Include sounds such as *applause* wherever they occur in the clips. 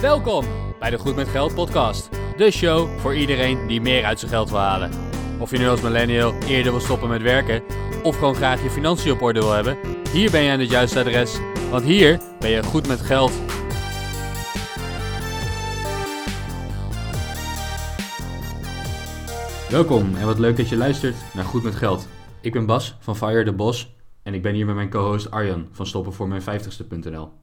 Welkom bij de Goed met Geld podcast. De show voor iedereen die meer uit zijn geld wil halen. Of je nu als millennial eerder wil stoppen met werken of gewoon graag je financiën op orde wil hebben, hier ben je aan het juiste adres, want hier ben je goed met geld. Welkom en wat leuk dat je luistert naar Goed met Geld. Ik ben Bas van Fire the Boss en ik ben hier met mijn co-host Arjan van stoppenvoormijn50ste.nl.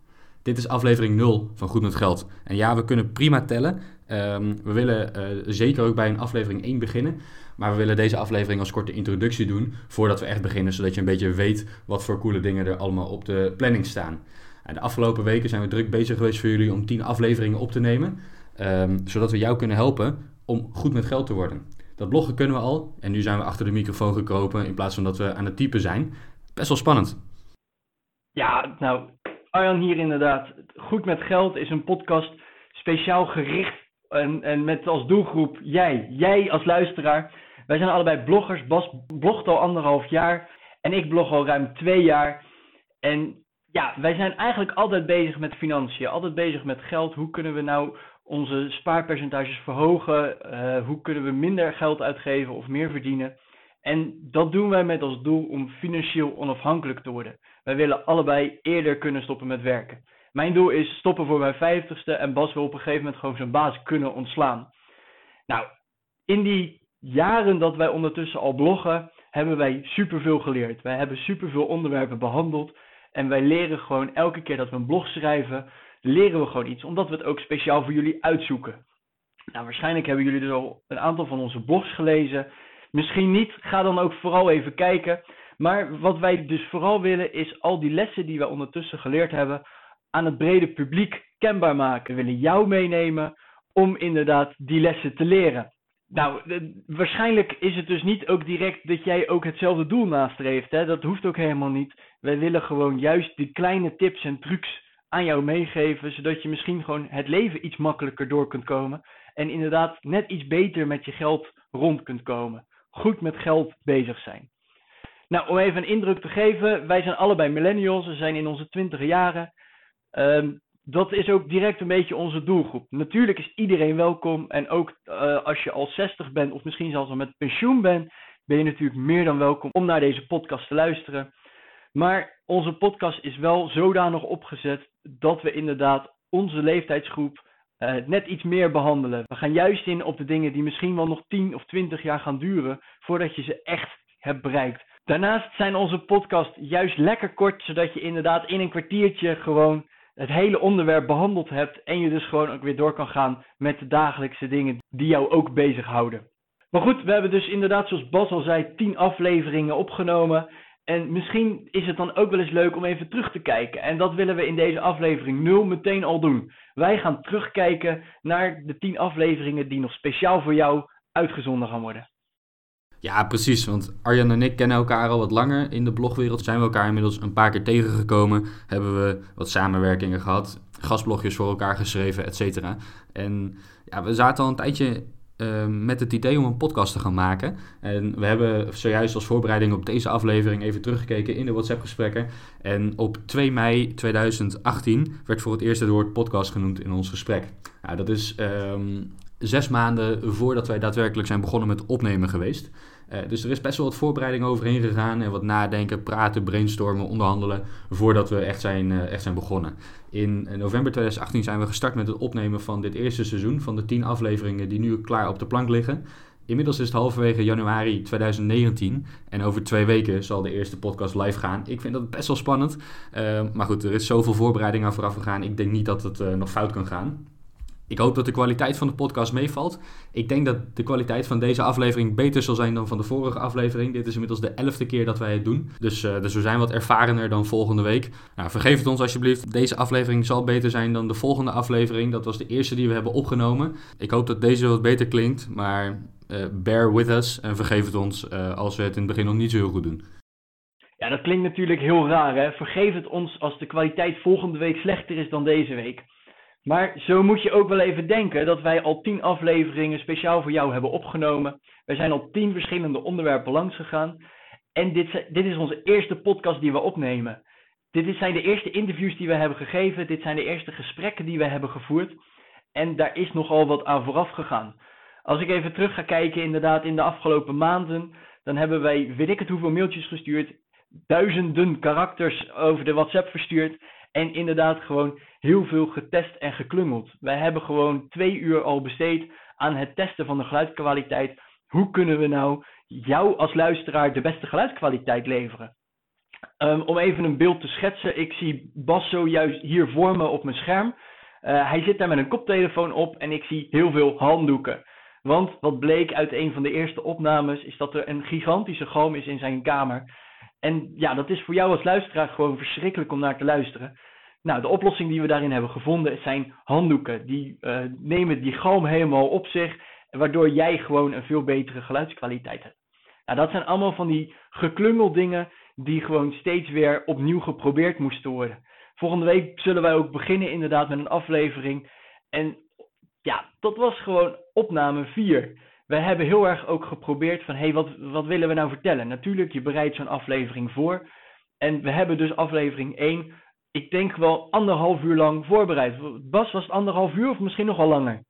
Dit is aflevering 0 van Goed met Geld. En ja, we kunnen prima tellen. Ehm, we willen eh, zeker ook bij een aflevering 1 beginnen. Maar we willen deze aflevering als korte introductie doen voordat we echt beginnen, zodat je een beetje weet wat voor coole dingen er allemaal op de planning staan. En de afgelopen weken zijn we druk bezig geweest voor jullie om 10 afleveringen op te nemen, ehm, zodat we jou kunnen helpen om goed met geld te worden. Dat bloggen kunnen we al en nu zijn we achter de microfoon gekropen in plaats van dat we aan het typen zijn. Best wel spannend. Ja, nou, Arjan hier inderdaad. Goed met geld is een podcast speciaal gericht en, en met als doelgroep jij. Jij als luisteraar. Wij zijn allebei bloggers. Bas blogt al anderhalf jaar en ik blog al ruim twee jaar. En ja, wij zijn eigenlijk altijd bezig met financiën, altijd bezig met geld. Hoe kunnen we nou onze spaarpercentages verhogen? Uh, hoe kunnen we minder geld uitgeven of meer verdienen? En dat doen wij met als doel om financieel onafhankelijk te worden. Wij willen allebei eerder kunnen stoppen met werken. Mijn doel is stoppen voor mijn vijftigste en Bas wil op een gegeven moment gewoon zijn baas kunnen ontslaan. Nou, in die jaren dat wij ondertussen al bloggen, hebben wij superveel geleerd. Wij hebben superveel onderwerpen behandeld en wij leren gewoon elke keer dat we een blog schrijven, leren we gewoon iets, omdat we het ook speciaal voor jullie uitzoeken. Nou, waarschijnlijk hebben jullie dus al een aantal van onze blogs gelezen. Misschien niet, ga dan ook vooral even kijken. Maar wat wij dus vooral willen is al die lessen die we ondertussen geleerd hebben aan het brede publiek kenbaar maken. We willen jou meenemen om inderdaad die lessen te leren. Nou, waarschijnlijk is het dus niet ook direct dat jij ook hetzelfde doel nastreeft. Hè? Dat hoeft ook helemaal niet. Wij willen gewoon juist die kleine tips en trucs aan jou meegeven, zodat je misschien gewoon het leven iets makkelijker door kunt komen. En inderdaad net iets beter met je geld rond kunt komen. Goed met geld bezig zijn. Nou, om even een indruk te geven, wij zijn allebei millennials, we zijn in onze twintige jaren. Ehm, dat is ook direct een beetje onze doelgroep. Natuurlijk is iedereen welkom en ook uh, als je al 60 bent of misschien zelfs al met pensioen bent, ben je natuurlijk meer dan welkom om naar deze podcast te luisteren. Maar onze podcast is wel zodanig opgezet dat we inderdaad onze leeftijdsgroep uh, net iets meer behandelen. We gaan juist in op de dingen die misschien wel nog 10 of 20 jaar gaan duren voordat je ze echt hebt bereikt. Daarnaast zijn onze podcast juist lekker kort, zodat je inderdaad in een kwartiertje gewoon het hele onderwerp behandeld hebt en je dus gewoon ook weer door kan gaan met de dagelijkse dingen die jou ook bezighouden. Maar goed, we hebben dus inderdaad, zoals Bas al zei, 10 afleveringen opgenomen. En misschien is het dan ook wel eens leuk om even terug te kijken. En dat willen we in deze aflevering 0 meteen al doen. Wij gaan terugkijken naar de 10 afleveringen die nog speciaal voor jou uitgezonden gaan worden. Ja, precies. Want Arjan en ik kennen elkaar al wat langer in de blogwereld. Zijn we elkaar inmiddels een paar keer tegengekomen. Hebben we wat samenwerkingen gehad. Gastblogjes voor elkaar geschreven, et cetera. En ja, we zaten al een tijdje uh, met het idee om een podcast te gaan maken. En we hebben zojuist als voorbereiding op deze aflevering even teruggekeken in de WhatsApp-gesprekken. En op 2 mei 2018 werd voor het eerst het woord podcast genoemd in ons gesprek. Nou, dat is um, zes maanden voordat wij daadwerkelijk zijn begonnen met opnemen geweest. Uh, dus er is best wel wat voorbereiding overheen gegaan en wat nadenken, praten, brainstormen, onderhandelen voordat we echt zijn, uh, echt zijn begonnen. In november 2018 zijn we gestart met het opnemen van dit eerste seizoen van de tien afleveringen die nu klaar op de plank liggen. Inmiddels is het halverwege januari 2019 en over twee weken zal de eerste podcast live gaan. Ik vind dat best wel spannend, maar goed, er is zoveel voorbereiding aan vooraf gegaan. Ik denk niet dat het nog fout kan gaan. Ik hoop dat de kwaliteit van de podcast meevalt. Ik denk dat de kwaliteit van deze aflevering beter zal zijn dan van de vorige aflevering. Dit is inmiddels de elfde keer dat wij het doen. Dus, uh, dus we zijn wat ervarener dan volgende week. Nou, vergeef het ons alsjeblieft. Deze aflevering zal beter zijn dan de volgende aflevering. Dat was de eerste die we hebben opgenomen. Ik hoop dat deze wat beter klinkt. Maar uh, bear with us en vergeef het ons uh, als we het in het begin nog niet zo heel goed doen. Ja, dat klinkt natuurlijk heel raar hè. Vergeef het ons als de kwaliteit volgende week slechter is dan deze week. Maar zo moet je ook wel even denken dat wij al tien afleveringen speciaal voor jou hebben opgenomen. Wij zijn al tien verschillende onderwerpen langs gegaan. En dit, dit is onze eerste podcast die we opnemen. Dit zijn de eerste interviews die we hebben gegeven. Dit zijn de eerste gesprekken die we hebben gevoerd. En daar is nogal wat aan vooraf gegaan. Als ik even terug ga kijken, inderdaad, in de afgelopen maanden, dan hebben wij, weet ik het hoeveel mailtjes gestuurd, duizenden karakters over de WhatsApp verstuurd. En inderdaad gewoon heel veel getest en geklungeld. Wij hebben gewoon twee uur al besteed aan het testen van de geluidskwaliteit. Hoe kunnen we nou jou als luisteraar de beste geluidskwaliteit leveren? Um, om even een beeld te schetsen. Ik zie Bas zojuist hier voor me op mijn scherm. Uh, hij zit daar met een koptelefoon op en ik zie heel veel handdoeken. Want wat bleek uit een van de eerste opnames is dat er een gigantische galm is in zijn kamer. En ja, dat is voor jou als luisteraar gewoon verschrikkelijk om naar te luisteren. Nou, de oplossing die we daarin hebben gevonden zijn handdoeken. Die uh, nemen die galm helemaal op zich, waardoor jij gewoon een veel betere geluidskwaliteit hebt. Nou, dat zijn allemaal van die geklungel dingen die gewoon steeds weer opnieuw geprobeerd moesten worden. Volgende week zullen wij ook beginnen inderdaad met een aflevering. En ja, dat was gewoon opname 4. Wij hebben heel erg ook geprobeerd van, hé, hey, wat, wat willen we nou vertellen? Natuurlijk, je bereidt zo'n aflevering voor. En we hebben dus aflevering 1, ik denk wel anderhalf uur lang voorbereid. Bas, was het anderhalf uur of misschien nog wel langer?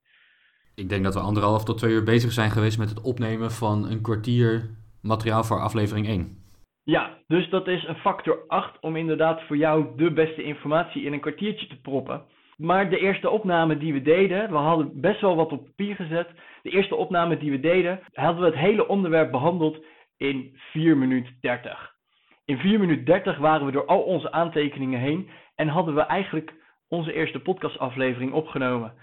Ik denk dat we anderhalf tot twee uur bezig zijn geweest met het opnemen van een kwartier materiaal voor aflevering 1. Ja, dus dat is een factor 8 om inderdaad voor jou de beste informatie in een kwartiertje te proppen. Maar de eerste opname die we deden, we hadden best wel wat op papier gezet. De eerste opname die we deden, hadden we het hele onderwerp behandeld in 4 minuten 30. In 4 minuten 30 waren we door al onze aantekeningen heen en hadden we eigenlijk onze eerste podcastaflevering opgenomen.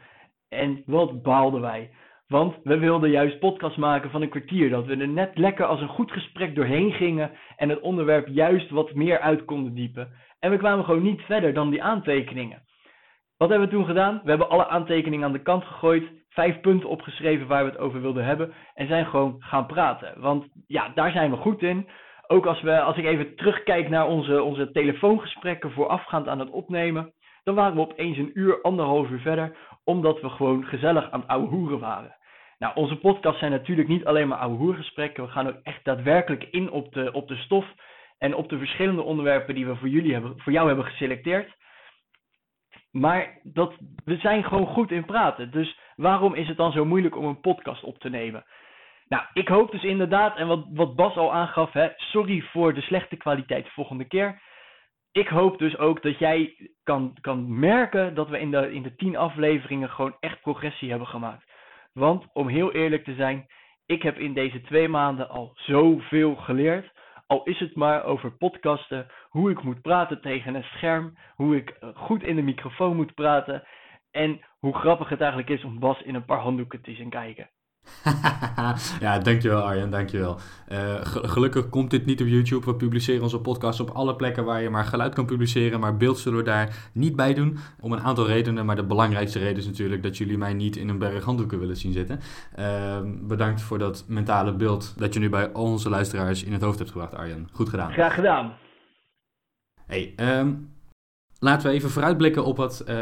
En wat baalden wij. Want we wilden juist podcast maken van een kwartier. Dat we er net lekker als een goed gesprek doorheen gingen. En het onderwerp juist wat meer uit konden diepen. En we kwamen gewoon niet verder dan die aantekeningen. Wat hebben we toen gedaan? We hebben alle aantekeningen aan de kant gegooid. Vijf punten opgeschreven waar we het over wilden hebben. En zijn gewoon gaan praten. Want ja, daar zijn we goed in. Ook als, we, als ik even terugkijk naar onze, onze telefoongesprekken voorafgaand aan het opnemen. Dan waren we opeens een uur, anderhalf uur verder. Omdat we gewoon gezellig aan het ouwe hoeren waren. Nou, onze podcasts zijn natuurlijk niet alleen maar ouwe hoergesprekken. We gaan ook echt daadwerkelijk in op de, op de stof en op de verschillende onderwerpen die we voor, jullie hebben, voor jou hebben geselecteerd. Maar dat, we zijn gewoon goed in praten. Dus waarom is het dan zo moeilijk om een podcast op te nemen? Nou, ik hoop dus inderdaad, en wat, wat Bas al aangaf, hè, sorry voor de slechte kwaliteit de volgende keer. Ik hoop dus ook dat jij kan, kan merken dat we in de, in de tien afleveringen gewoon echt progressie hebben gemaakt. Want om heel eerlijk te zijn, ik heb in deze twee maanden al zoveel geleerd. Al is het maar over podcasten, hoe ik moet praten tegen een scherm, hoe ik eh, goed in de microfoon moet praten en hoe grappig het eigenlijk is om Bas in een paar handdoeken te zien kijken. *laughs* ja, dankjewel Arjen, dankjewel. Uh, gelukkig komt dit niet op YouTube. We publiceren onze podcast op alle plekken waar je maar geluid kan publiceren. Maar beeld zullen we daar niet bij doen. Om een aantal redenen. Maar de belangrijkste reden is natuurlijk dat jullie mij niet in een berg handdoeken willen zien zitten. Uh, bedankt voor dat mentale beeld dat je nu bij al onze luisteraars in het hoofd hebt gebracht, Arjen. Goed gedaan. Graag gedaan. Hey, um, Laten we even vooruitblikken op wat, uh,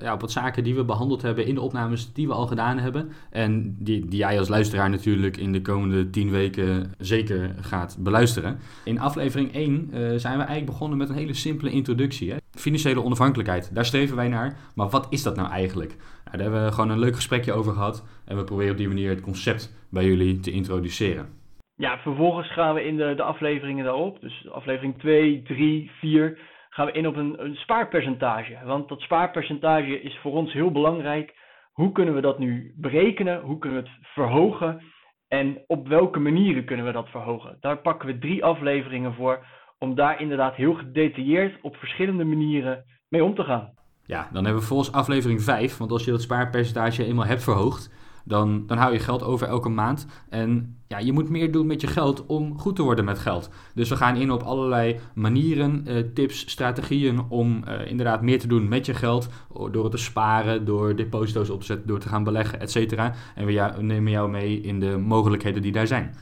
ja, op wat zaken die we behandeld hebben in de opnames die we al gedaan hebben. En die, die jij als luisteraar natuurlijk in de komende tien weken zeker gaat beluisteren. In aflevering 1 uh, eh, zijn we eigenlijk begonnen met een hele simpele introductie. Hè? Financiële onafhankelijkheid, daar streven wij naar. Maar wat is dat nou eigenlijk? Nou, daar hebben we gewoon een leuk gesprekje over gehad. En we proberen op die manier het concept bij jullie te introduceren. Ja, vervolgens gaan we in de, de afleveringen daarop. Dus aflevering 2, 3, 4 gaan we in op een, spaarpercentage. Want dat spaarpercentage is voor ons heel belangrijk. Hoe kunnen we dat nu berekenen? Hoe kunnen we het verhogen? En op welke manieren kunnen we dat verhogen? Daar pakken we drie afleveringen voor om daar inderdaad heel gedetailleerd op verschillende manieren mee om te gaan. Ja, dan hebben we volgens aflevering 5, want als je dat spaarpercentage eenmaal hebt verhoogd, dan, dan hou je geld over elke maand. En ja, je moet meer doen met je geld om goed te worden met geld. Dus we gaan in op allerlei manieren, uh, tips, strategieën om uh, inderdaad meer te doen met je geld. Door het te sparen, door deposito's op te zetten, door te gaan beleggen, et cetera. En we, nemen jou mee in de mogelijkheden die daar zijn.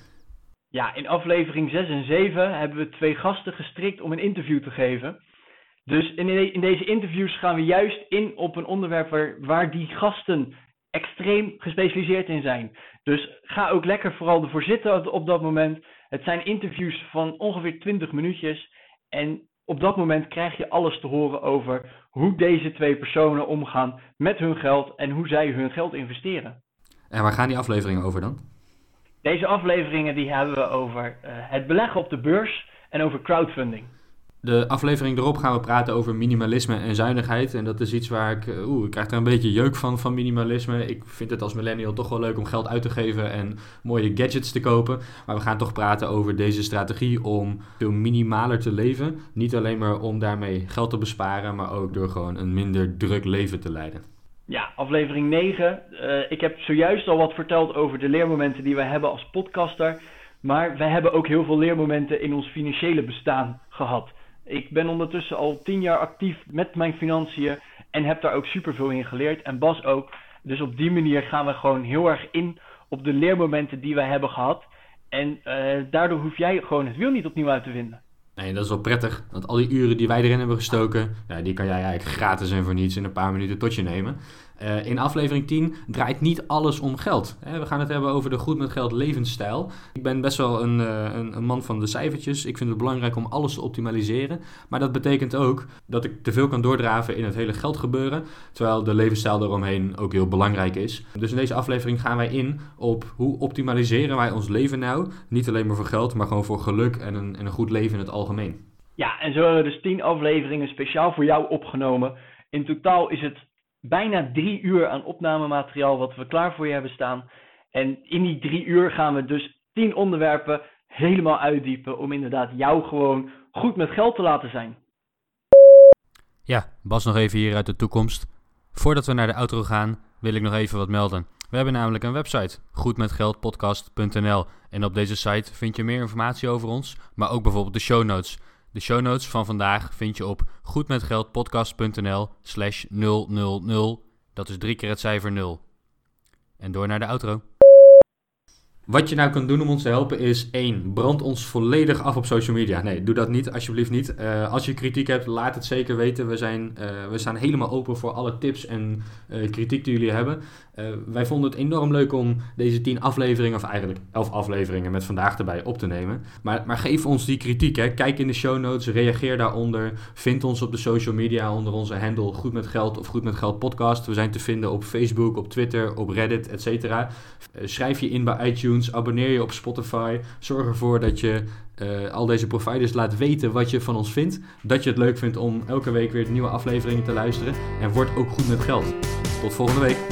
Ja, in aflevering 6 en 7 hebben we twee gasten gestrikt om een interview te geven. Dus in, deze interviews gaan we juist in op een onderwerp waar die gasten extreem gespecialiseerd in zijn. Dus ga ook lekker vooral ervoor zitten op dat moment. Het zijn interviews van ongeveer 20 minuutjes. En op dat moment krijg je alles te horen over hoe deze twee personen omgaan met hun geld en hoe zij hun geld investeren. En waar gaan die afleveringen over dan? Deze afleveringen die hebben we over uh, het beleggen op de beurs en over crowdfunding. De aflevering erop gaan we praten over minimalisme en zuinigheid. En dat is iets waar ik, eh, oeh, ik krijg er een beetje jeuk van, van minimalisme. Ik vind het als millennial toch wel leuk om geld uit te geven en mooie gadgets te kopen. Maar we gaan toch praten over deze strategie om veel minimaler te leven. Niet alleen maar om daarmee geld te besparen, maar ook door gewoon een minder druk leven te leiden. Ja, aflevering 9. Uh, eh, ik heb zojuist al wat verteld over de leermomenten die wij hebben als podcaster. Maar wij hebben ook heel veel leermomenten in ons financiële bestaan gehad. Ik ben ondertussen al tien jaar actief met mijn financiën en heb daar ook superveel in geleerd. En Bas ook. Dus op die manier gaan we gewoon heel erg in op de leermomenten die wij hebben gehad. En uh, daardoor hoef jij gewoon het wiel niet opnieuw uit te vinden. Nee, dat is wel prettig. Want al die uren die wij erin hebben gestoken, die kan jij eigenlijk gratis en voor niets in een paar minuten tot je nemen. Uh, in aflevering 10 draait niet alles om geld. We gaan het hebben over de goed met geld levensstijl. Ik ben best wel een, uh, een, een, man van de cijfertjes. Ik vind het belangrijk om alles te optimaliseren. Maar dat betekent ook dat ik te veel kan doordraven in het hele geldgebeuren. Terwijl de levensstijl eromheen ook heel belangrijk is. Dus in deze aflevering gaan wij in op hoe optimaliseren wij ons leven nou. Niet alleen maar voor geld, maar gewoon voor geluk en een, en een goed leven in het algemeen. Ja, en zo hebben we dus 10 afleveringen speciaal voor jou opgenomen. In totaal is het bijna drie uur aan opnamemateriaal wat we klaar voor je hebben staan. En in die drie uur gaan we dus tien onderwerpen helemaal uitdiepen om inderdaad jou gewoon goed met geld te laten zijn. Ja, Bas nog even hier uit de toekomst. Voordat we naar de outro gaan, wil ik nog even wat melden. We hebben namelijk een website, goedmetgeldpodcast.nl. En op deze site vind je meer informatie over ons, maar ook bijvoorbeeld de show notes. De show notes van vandaag vind je op goedmetgeldpodcast.nl slash 000. Dat is drie keer het cijfer 0. En door naar de outro. Wat je nou kunt doen om ons te helpen is 1. Brand ons volledig af op social media. Nee, doe dat niet, alsjeblieft niet. Uh, als je kritiek hebt, laat het zeker weten. We, zijn, uh, we staan helemaal open voor alle tips en uh, kritiek die jullie hebben. wij vonden het enorm leuk om deze 10 afleveringen, of eigenlijk 11 afleveringen met vandaag erbij op te nemen. Maar, maar geef ons die kritiek. Hè. Kijk in de show notes, reageer daaronder. Vind ons op de social media onder onze handle Goed met Geld of Goed met Geld podcast. We zijn te vinden op Facebook, op Twitter, op Reddit, etc. schrijf je in bij abonneer je op Spotify. Zorg ervoor dat je uh, al deze providers laat weten wat je van ons vindt. Dat je het leuk vindt om elke week weer nieuwe afleveringen te luisteren. En word ook goed met geld. Tot volgende week.